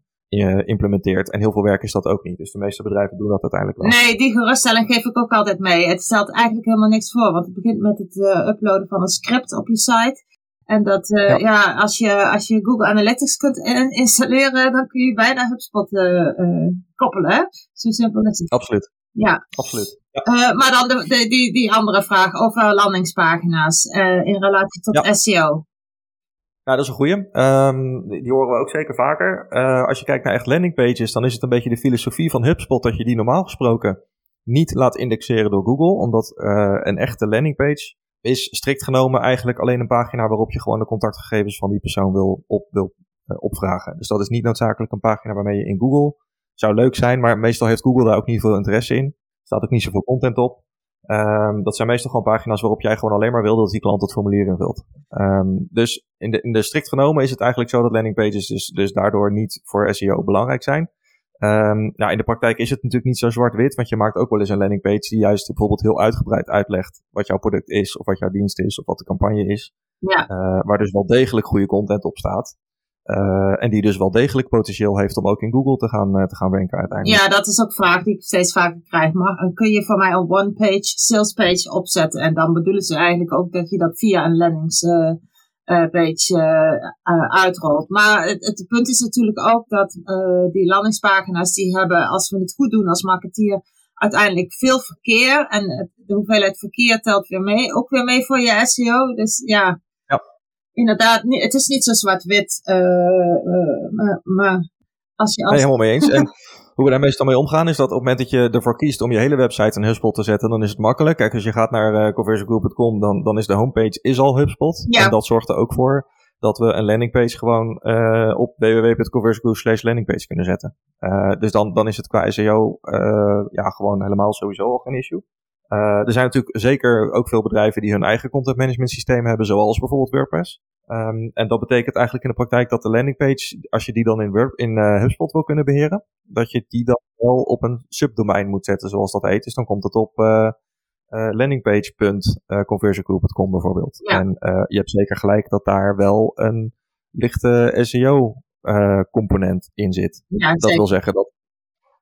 implementeert. En heel veel werk is dat ook niet. Dus de meeste bedrijven doen dat uiteindelijk wel. Nee, die geruststelling geef ik ook altijd mee. Het stelt eigenlijk helemaal niks voor. Want het begint met het uh, uploaden van een script op je site. En dat, uh, ja. ja, als, je, als je Google Analytics kunt installeren, dan kun je bijna HubSpot uh, koppelen. Hè? Zo simpel is het. Absoluut. Ja. Absoluut. Ja. maar dan de, de, die, die andere vraag over landingspagina's in relatie tot ja. SEO. Nou, dat is een goeie. Um, die, horen we ook zeker vaker. Uh, als je kijkt naar echt landingpages, dan is het een beetje de filosofie van HubSpot dat je die normaal gesproken niet laat indexeren door Google. Omdat uh, een echte landingpage is strikt genomen eigenlijk alleen een pagina waarop je gewoon de contactgegevens van die persoon wil, op, wil uh, opvragen. Dus dat is niet noodzakelijk een pagina waarmee je in Google zou leuk zijn, maar meestal heeft Google daar ook niet veel interesse in. Er staat ook niet zoveel content op. Um, dat zijn meestal gewoon pagina's waarop jij gewoon alleen maar wil dat die klant het formulier invult. Um, dus in de, in de strikt genomen is het eigenlijk zo dat landingpages dus, dus daardoor niet voor SEO belangrijk zijn. Um, nou, in de praktijk is het natuurlijk niet zo zwart-wit, want je maakt ook wel eens een landingpage die juist bijvoorbeeld heel uitgebreid uitlegt wat jouw product is, of wat jouw dienst is, of wat de campagne is. Ja. Uh, waar dus wel degelijk goede content op staat. Uh, en die dus wel degelijk potentieel heeft om ook in Google te gaan, uh, te gaan ranken uiteindelijk. Ja, dat is ook een vraag die ik steeds vaker krijg. Maar kun je voor mij een one-page sales page opzetten? En dan bedoelen ze eigenlijk ook dat je dat via een landingspage uh, uitrolt. Maar het, het, punt is natuurlijk ook dat die landingspagina's die hebben, als we het goed doen als marketeer, uiteindelijk veel verkeer. En de hoeveelheid verkeer telt weer mee, ook weer mee voor je SEO. Dus ja, inderdaad, het is niet zo zwart-wit. Uh, uh, maar, maar, als je als... Nee, helemaal mee eens. En [LAUGHS] hoe we daar meestal mee omgaan is dat op het moment dat je ervoor kiest om je hele website in HubSpot te zetten, dan is het makkelijk. Kijk, als je gaat naar uh, conversiogroup.com, dan, dan is de homepage is al HubSpot. Ja. En dat zorgt er ook voor dat we een landingpage gewoon uh, op www.conversiogroup slash landingpage kunnen zetten. Uh, dus dan, dan is het qua SEO uh, ja, gewoon helemaal sowieso al geen issue. Uh, er zijn natuurlijk zeker ook veel bedrijven die hun eigen content management systeem hebben, zoals bijvoorbeeld WordPress. Um, en dat betekent eigenlijk in de praktijk dat de landingpage, als je die dan in, Word, in uh, HubSpot wil kunnen beheren, dat je die dan wel op een subdomein moet zetten, zoals dat heet. Dus dan komt het op uh, uh, bijvoorbeeld. Ja. En je hebt zeker gelijk dat daar wel een lichte SEO-component in zit. Ja, dat wil zeggen dat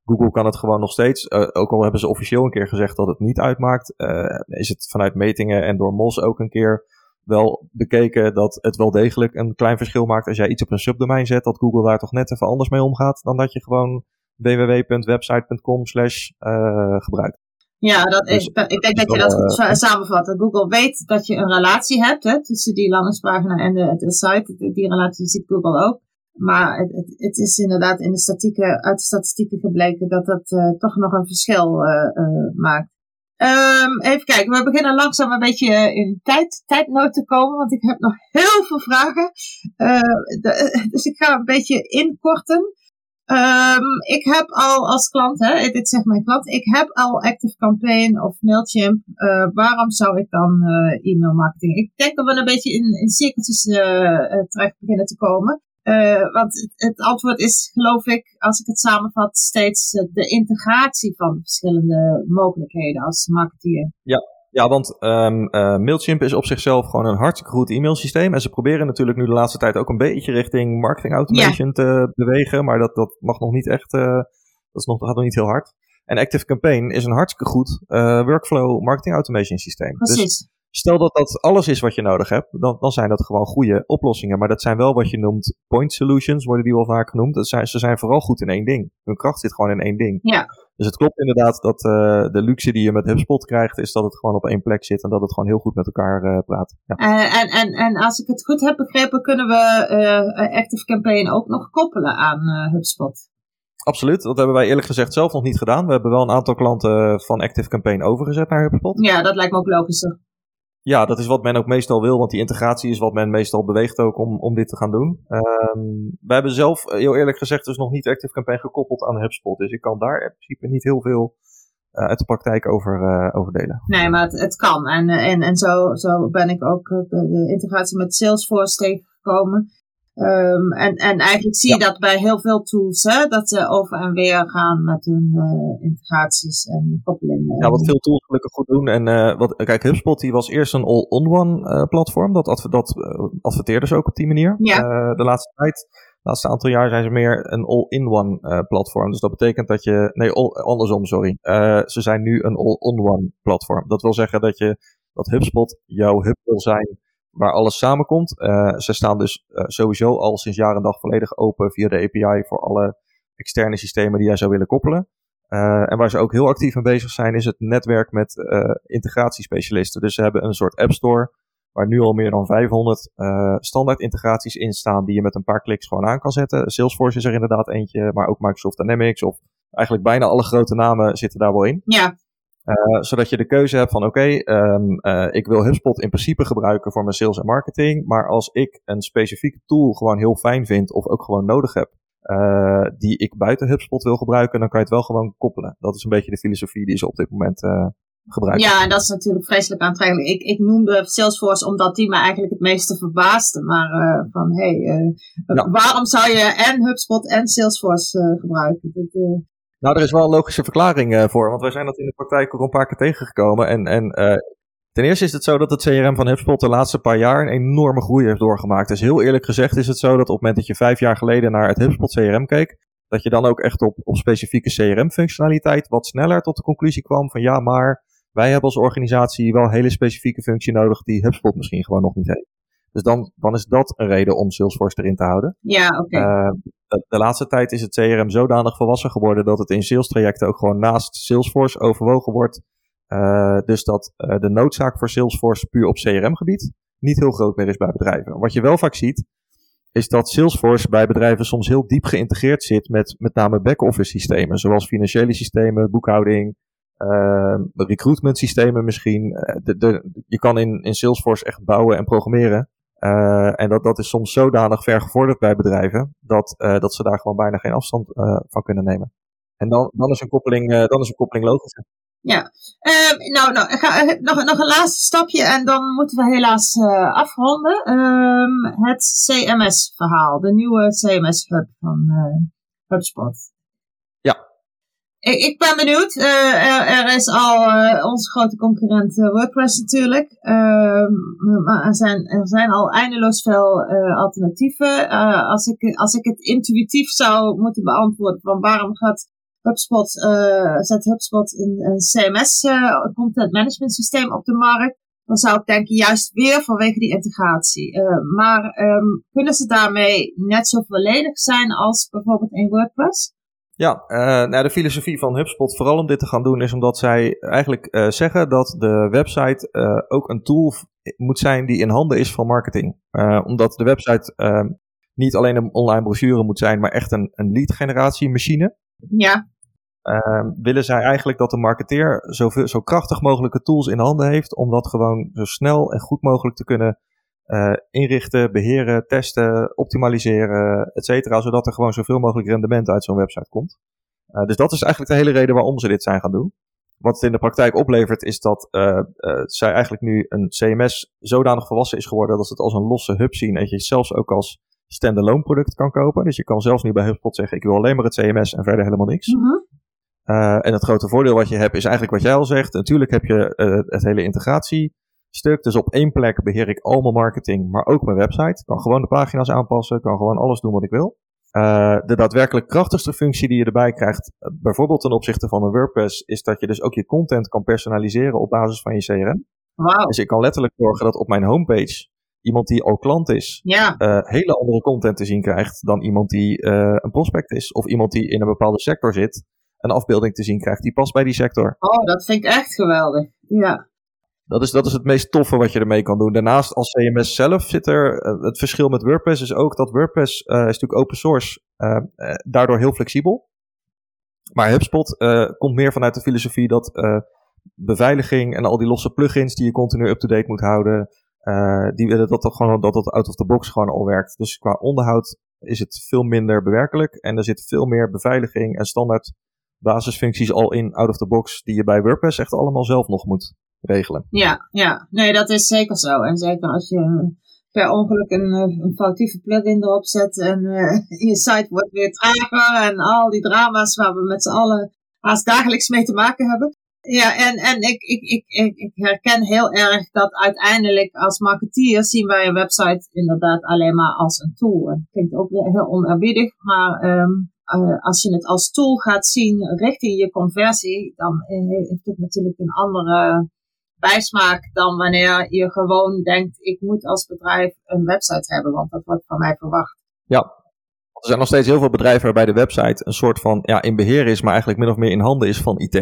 Google kan het gewoon nog steeds, uh, ook al hebben ze officieel een keer gezegd dat het niet uitmaakt, uh, is het vanuit metingen en door Mos ook een keer wel bekeken dat het wel degelijk een klein verschil maakt als jij iets op een subdomein zet, dat Google daar toch net even anders mee omgaat dan dat je gewoon www.website.com slash uh, gebruikt. Ja, dat is, dus, ik denk dat je dat goed uh, samenvat. Google weet dat je een relatie hebt hè, tussen die landingspagina en de, de site. Die relatie ziet Google ook. Maar het, het, is inderdaad in de statistieken, uit de statistieken gebleken dat dat uh, toch nog een verschil uh, uh, maakt. Um, even kijken, we beginnen langzaam een beetje in tijd, tijdnood te komen, want ik heb nog heel veel vragen. De, [LAUGHS] dus ik ga een beetje inkorten. Um, ik heb al als klant, hè, dit zegt mijn klant, ik heb al Active Campaign of Mailchimp. Waarom zou ik dan e-mail marketing? Ik denk dat we een beetje in, in cirkeltjes uh, terecht beginnen te komen. Want het, het, antwoord is, geloof ik, als ik het samenvat, steeds de integratie van de verschillende mogelijkheden als marketeer. Ja, ja, want um, uh, Mailchimp is op zichzelf gewoon een hartstikke goed e-mailsysteem. En ze proberen natuurlijk nu de laatste tijd ook een beetje richting marketing automation te bewegen. Maar dat, dat mag nog niet echt, uh, dat is nog, gaat nog niet heel hard. En Active Campaign is een hartstikke goed uh, workflow marketing automation systeem. Dus Precies. Dus stel dat dat alles is wat je nodig hebt, dan, dan zijn dat gewoon goede oplossingen. Maar dat zijn wel wat je noemt point solutions, worden die wel vaak genoemd. Dat zijn, ze zijn vooral goed in één ding. Hun kracht zit gewoon in één ding. Ja. Dus het klopt inderdaad dat uh, de luxe die je met HubSpot krijgt, is dat het gewoon op één plek zit en dat het gewoon heel goed met elkaar uh, praat. Ja. En, en, en als ik het goed heb begrepen, kunnen we Active Campaign ook nog koppelen aan HubSpot. Absoluut, dat hebben wij eerlijk gezegd zelf nog niet gedaan. We hebben wel een aantal klanten van Active Campaign overgezet naar HubSpot. Ja, dat lijkt me ook logischer. Ja, dat is wat men ook meestal wil, want die integratie is wat men meestal beweegt ook om, om dit te gaan doen. Um, we hebben zelf, heel eerlijk gezegd, dus nog niet Active Campaign gekoppeld aan HubSpot. Dus ik kan daar in principe niet heel veel uh, uit de praktijk over, uh, delen. Nee, maar het, het kan. En, en, en zo, zo ben ik ook de integratie met Salesforce tegengekomen. Um, en, en eigenlijk zie je dat bij heel veel tools, hè, dat ze over en weer gaan met hun uh, integraties en koppelingen. Ja, wat veel tools gelukkig goed doen. En uh, wat, kijk, HubSpot die was eerst een all-on-one uh, platform. Dat, adver, dat ze ook op die manier. Ja. de laatste tijd, de laatste aantal jaar zijn ze meer een all-in-one platform. Dus dat betekent dat je, nee, all, andersom, sorry. ze zijn nu een all-on-one platform. Dat wil zeggen dat je, dat HubSpot jouw hub wil zijn waar alles samenkomt. Uh, ze staan dus uh, sowieso al sinds jaar en dag volledig open via de API voor alle externe systemen die jij zou willen koppelen. Uh, en waar ze ook heel actief mee bezig zijn, is het netwerk met integratiespecialisten. Dus ze hebben een soort app store waar nu al meer dan 500 standaard integraties in staan die je met een paar kliks gewoon aan kan zetten. Salesforce is er inderdaad eentje, maar ook Microsoft Dynamics of eigenlijk bijna alle grote namen zitten daar wel in. Ja. Uh, zodat je de keuze hebt van oké, okay, um, uh, ik wil HubSpot in principe gebruiken voor mijn sales en marketing. Maar als ik een specifieke tool gewoon heel fijn vind of ook gewoon nodig heb, uh, die ik buiten HubSpot wil gebruiken, dan kan je het wel gewoon koppelen. Dat is een beetje de filosofie die ze op dit moment gebruiken. Ja, en dat is natuurlijk vreselijk aantrekkelijk. Ik, ik noemde Salesforce omdat die me eigenlijk het meeste verbaasde. Maar van hé, hey, ja. waarom zou je en HubSpot en Salesforce gebruiken? Dat, nou, er is wel een logische verklaring uh, voor, want wij zijn dat in de praktijk ook een paar keer tegengekomen. En, en uh, ten eerste is het zo dat het CRM van HubSpot de laatste paar jaar een enorme groei heeft doorgemaakt. Dus heel eerlijk gezegd is het zo dat op het moment dat je vijf jaar geleden naar het HubSpot CRM keek, dat je dan ook echt op, op specifieke CRM-functionaliteit wat sneller tot de conclusie kwam van ja, maar wij hebben als organisatie wel een hele specifieke functie nodig die HubSpot misschien gewoon nog niet heeft. Dus dan, dan is dat een reden om Salesforce erin te houden. Ja, oké. Okay. Uh, de, de, laatste tijd is het CRM zodanig volwassen geworden dat het in sales trajecten ook gewoon naast Salesforce overwogen wordt. Uh, dus dat uh, de noodzaak voor Salesforce puur op CRM-gebied niet heel groot meer is bij bedrijven. Wat je wel vaak ziet, is dat Salesforce bij bedrijven soms heel diep geïntegreerd zit met met name back-office systemen, zoals financiële systemen, boekhouding, uh, recruitment systemen misschien. De, de, je kan in, in Salesforce echt bouwen en programmeren. Uh, en dat, dat is soms zodanig ver gevorderd bij bedrijven dat, uh, dat ze daar gewoon bijna geen afstand uh, van kunnen nemen. En dan, dan, is, een koppeling, dan is een koppeling logisch. Ja, ehm, nou, nou ga, nog, nog een laatste stapje en dan moeten we helaas afronden. Um, het CMS-verhaal, de nieuwe CMS-hub van HubSpot. Ik, ben benieuwd. Uh, er, is al uh, onze grote concurrent uh, WordPress natuurlijk. Ehm, maar er zijn, er zijn al eindeloos veel alternatieven. als, ik, als ik het intuïtief zou moeten beantwoorden van waarom gaat HubSpot, zet HubSpot een, een CMS, content management systeem op de markt. Dan zou ik denken juist weer vanwege die integratie. maar um, kunnen ze daarmee net zo volledig zijn als bijvoorbeeld in WordPress? Ja, uh, nou, de filosofie van HubSpot, vooral om dit te gaan doen, is omdat zij eigenlijk uh, zeggen dat de website uh, ook een tool moet zijn die in handen is van marketing. omdat de website niet alleen een online brochure moet zijn, maar echt een, een lead generatie machine. Ja. Ehm, willen zij eigenlijk dat de marketeer zo, zo krachtig mogelijke tools in handen heeft om dat gewoon zo snel en goed mogelijk te kunnen inrichten, beheren, testen, optimaliseren, et cetera. Zodat er gewoon zoveel mogelijk rendement uit zo'n website komt. dus dat is eigenlijk de hele reden waarom ze dit zijn gaan doen. Wat het in de praktijk oplevert is dat zij eigenlijk nu een CMS zodanig volwassen is geworden dat ze het als een losse hub zien. En je het zelfs ook als standalone product kan kopen. Dus je kan zelfs nu bij HubSpot zeggen ik wil alleen maar het CMS en verder helemaal niks. Mm uh, en het grote voordeel wat je hebt is eigenlijk wat jij al zegt. Natuurlijk heb je uh, het hele integratiestuk. Dus op één plek beheer ik al mijn marketing, maar ook mijn website. Ik kan gewoon de pagina's aanpassen, kan gewoon alles doen wat ik wil. Uh, de daadwerkelijk krachtigste functie die je erbij krijgt, bijvoorbeeld ten opzichte van een WordPress, is dat je dus ook je content kan personaliseren op basis van je CRM. Wow. Dus ik kan letterlijk zorgen dat op mijn homepage iemand die al klant is, ja. hele andere content te zien krijgt dan iemand die een prospect is. Of iemand die in een bepaalde sector zit een afbeelding te zien krijgt die past bij die sector. Oh, dat vind ik echt geweldig. Ja. Dat is, dat is het meest toffe wat je ermee kan doen. Daarnaast als CMS zelf zit er, eh, het verschil met WordPress is ook dat WordPress uh, is natuurlijk open source, uh, daardoor heel flexibel. Maar HubSpot komt meer vanuit de filosofie dat beveiliging en al die losse plugins die je continu up-to-date moet houden, die, dat, dat, gewoon, dat dat out of the box gewoon al werkt. Dus qua onderhoud is het veel minder bewerkelijk en er zit veel meer beveiliging en standaard basisfuncties al in out of the box die je bij WordPress echt allemaal zelf nog moet regelen. Ja, ja. Nee, dat is zeker zo. En zeker als je per ongeluk een, eh, een foutieve plugin erop zet en uh, [LAUGHS] je site wordt weer trager en al die drama's waar we met z'n allen haast dagelijks mee te maken hebben. Ja, en, en ik, ik, ik, ik, herken heel erg dat uiteindelijk als marketeer zien wij een website inderdaad alleen maar als een tool. Dat klinkt ook weer heel onerbiedig, maar uh, als je het als tool gaat zien richting je conversie, dan heeft het natuurlijk een andere bijsmaak dan wanneer je gewoon denkt, ik moet als bedrijf een website hebben, want dat wordt van mij verwacht. Ja, er zijn nog steeds heel veel bedrijven waarbij de website een soort van ja, in beheer is, maar eigenlijk min of meer in handen is van IT.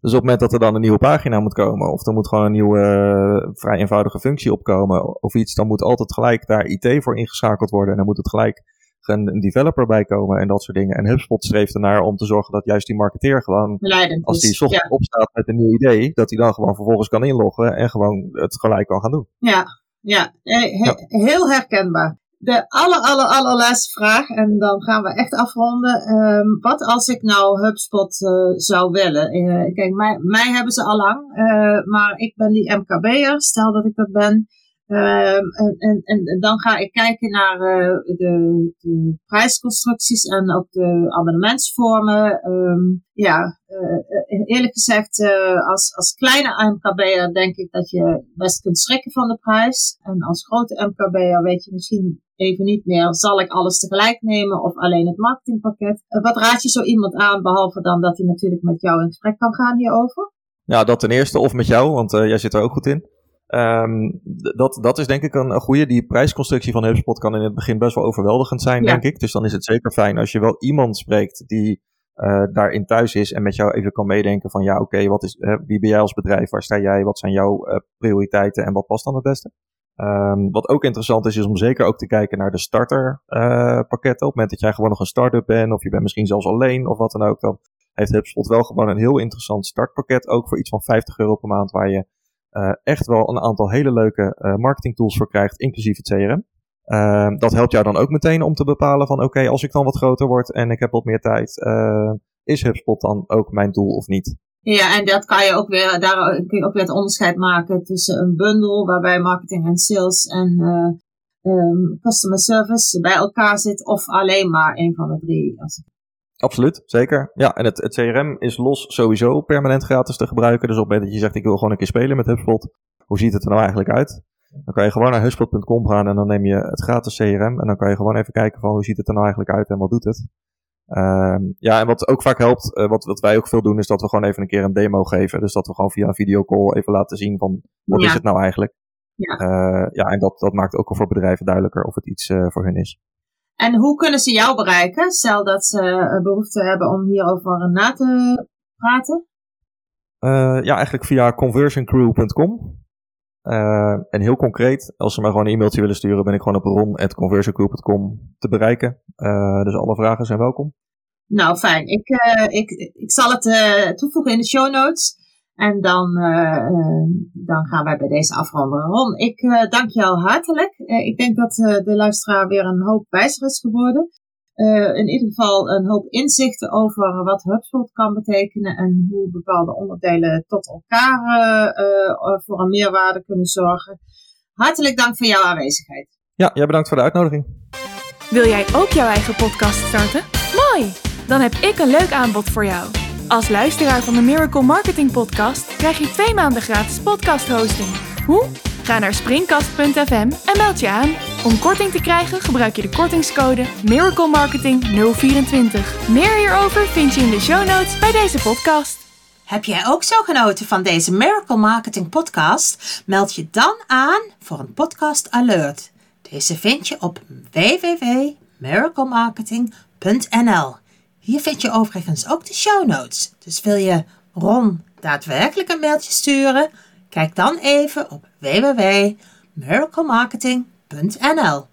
Dus op het moment dat er dan een nieuwe pagina moet komen, of er moet gewoon een nieuwe uh, vrij eenvoudige functie opkomen, of iets, dan moet altijd gelijk daar IT voor ingeschakeld worden. En dan moet het gelijk een, een developer bij komen en dat soort dingen. En HubSpot streeft ernaar om te zorgen dat juist die marketeer gewoon, Leidend als die ochtends opstaat met een nieuw idee, dat hij dan gewoon vervolgens kan inloggen en gewoon het gelijk kan gaan doen. Ja, ja, heel herkenbaar. De aller, aller, allerlaatste vraag, en dan gaan we echt afronden. Um, wat als ik nou HubSpot uh, zou willen? Uh, kijk, mij, mij hebben ze al lang, uh, maar ik ben die MKB'er, stel dat ik dat ben. Um, en, en, en, dan ga ik kijken naar uh, de, de, prijsconstructies en ook de abonnementsvormen. Um, ja, uh, eerlijk gezegd, als, als kleine MKB'er denk ik dat je best kunt schrikken van de prijs. En als grote MKB'er weet je misschien even niet meer, zal ik alles tegelijk nemen of alleen het marketingpakket? wat raad je zo iemand aan, behalve dan dat hij natuurlijk met jou in gesprek kan gaan hierover? Ja, dat ten eerste, of met jou, want jij zit er ook goed in. Um, dat, dat is denk ik een, een goede. Die prijsconstructie van HubSpot kan in het begin best wel overweldigend zijn, denk ik. Dus dan is het zeker fijn als je wel iemand spreekt die uh, daarin thuis is en met jou even kan meedenken van ja, oké, wat is, wie ben jij als bedrijf? Waar sta jij? Wat zijn jouw uh, prioriteiten en wat past dan het beste? Um, wat ook interessant is, is om zeker ook te kijken naar de starterpakketten. Uh, op het moment dat jij gewoon nog een start-up bent, of je bent misschien zelfs alleen, of wat dan ook, dan heeft HubSpot wel gewoon een heel interessant startpakket. Ook voor iets van 50 euro per maand, waar je echt wel een aantal hele leuke uh, marketing tools voor krijgt, inclusief het CRM. Ehm, dat helpt jou dan ook meteen om te bepalen van oké, als ik dan wat groter word en ik heb wat meer tijd, uh, is HubSpot dan ook mijn doel of niet? Ja, en dat kan je ook weer, daar kun je ook weer het onderscheid maken tussen een bundel waarbij marketing en sales en um, customer service bij elkaar zit of alleen maar een van de drie. Als Absoluut, zeker. Ja, en het, het CRM is los sowieso permanent gratis te gebruiken. Dus op het moment dat je zegt ik wil gewoon een keer spelen met HubSpot, hoe ziet het er nou eigenlijk uit? Dan kan je gewoon naar hubspot.com gaan en dan neem je het gratis CRM en dan kan je gewoon even kijken van hoe ziet het er nou eigenlijk uit en wat doet het. Um, ja, en wat ook vaak helpt, uh, wat, wat wij ook veel doen, is dat we gewoon even een keer een demo geven. Dus dat we gewoon via een videocall even laten zien van wat is het nou eigenlijk. Ja, uh, ja en dat, dat maakt ook voor bedrijven duidelijker of het iets uh, voor hun is. En hoe kunnen ze jou bereiken? Stel dat ze eh, behoefte hebben om hierover na te praten. Uh, ja, eigenlijk via conversioncrew.com. Uh, en heel concreet, als ze mij gewoon een e-mailtje willen sturen, ben ik gewoon op ron.conversioncrew.com te bereiken. Uh, dus alle vragen zijn welkom. Nou, fijn. Ik, ik, ik zal het toevoegen in de show notes. En dan, uh, dan gaan wij bij deze afronden. Ron, ik uh, dank jou hartelijk. ik denk dat de luisteraar weer een hoop wijzer is geworden. in ieder geval een hoop inzichten over wat HubSpot kan betekenen en hoe bepaalde onderdelen tot elkaar voor een meerwaarde kunnen zorgen. Hartelijk dank voor jouw aanwezigheid. Ja, jij bedankt voor de uitnodiging. Wil jij ook jouw eigen podcast starten? Mooi! Dan heb ik een leuk aanbod voor jou. Als luisteraar van de Miracle Marketing Podcast krijg je twee maanden gratis podcast hosting. Hoe? Ga naar springkast.fm en meld je aan. Om korting te krijgen gebruik je de kortingscode Miracle Marketing 024. Meer hierover vind je in de show notes bij deze podcast. Heb jij ook zo genoten van deze Miracle Marketing podcast? Meld je dan aan voor een podcast alert. Deze vind je op www.miraclemarketing.nl. Hier vind je overigens ook de show notes. Dus wil je Ron daadwerkelijk een mailtje sturen? Kijk dan even op www.miraclemarketing.nl.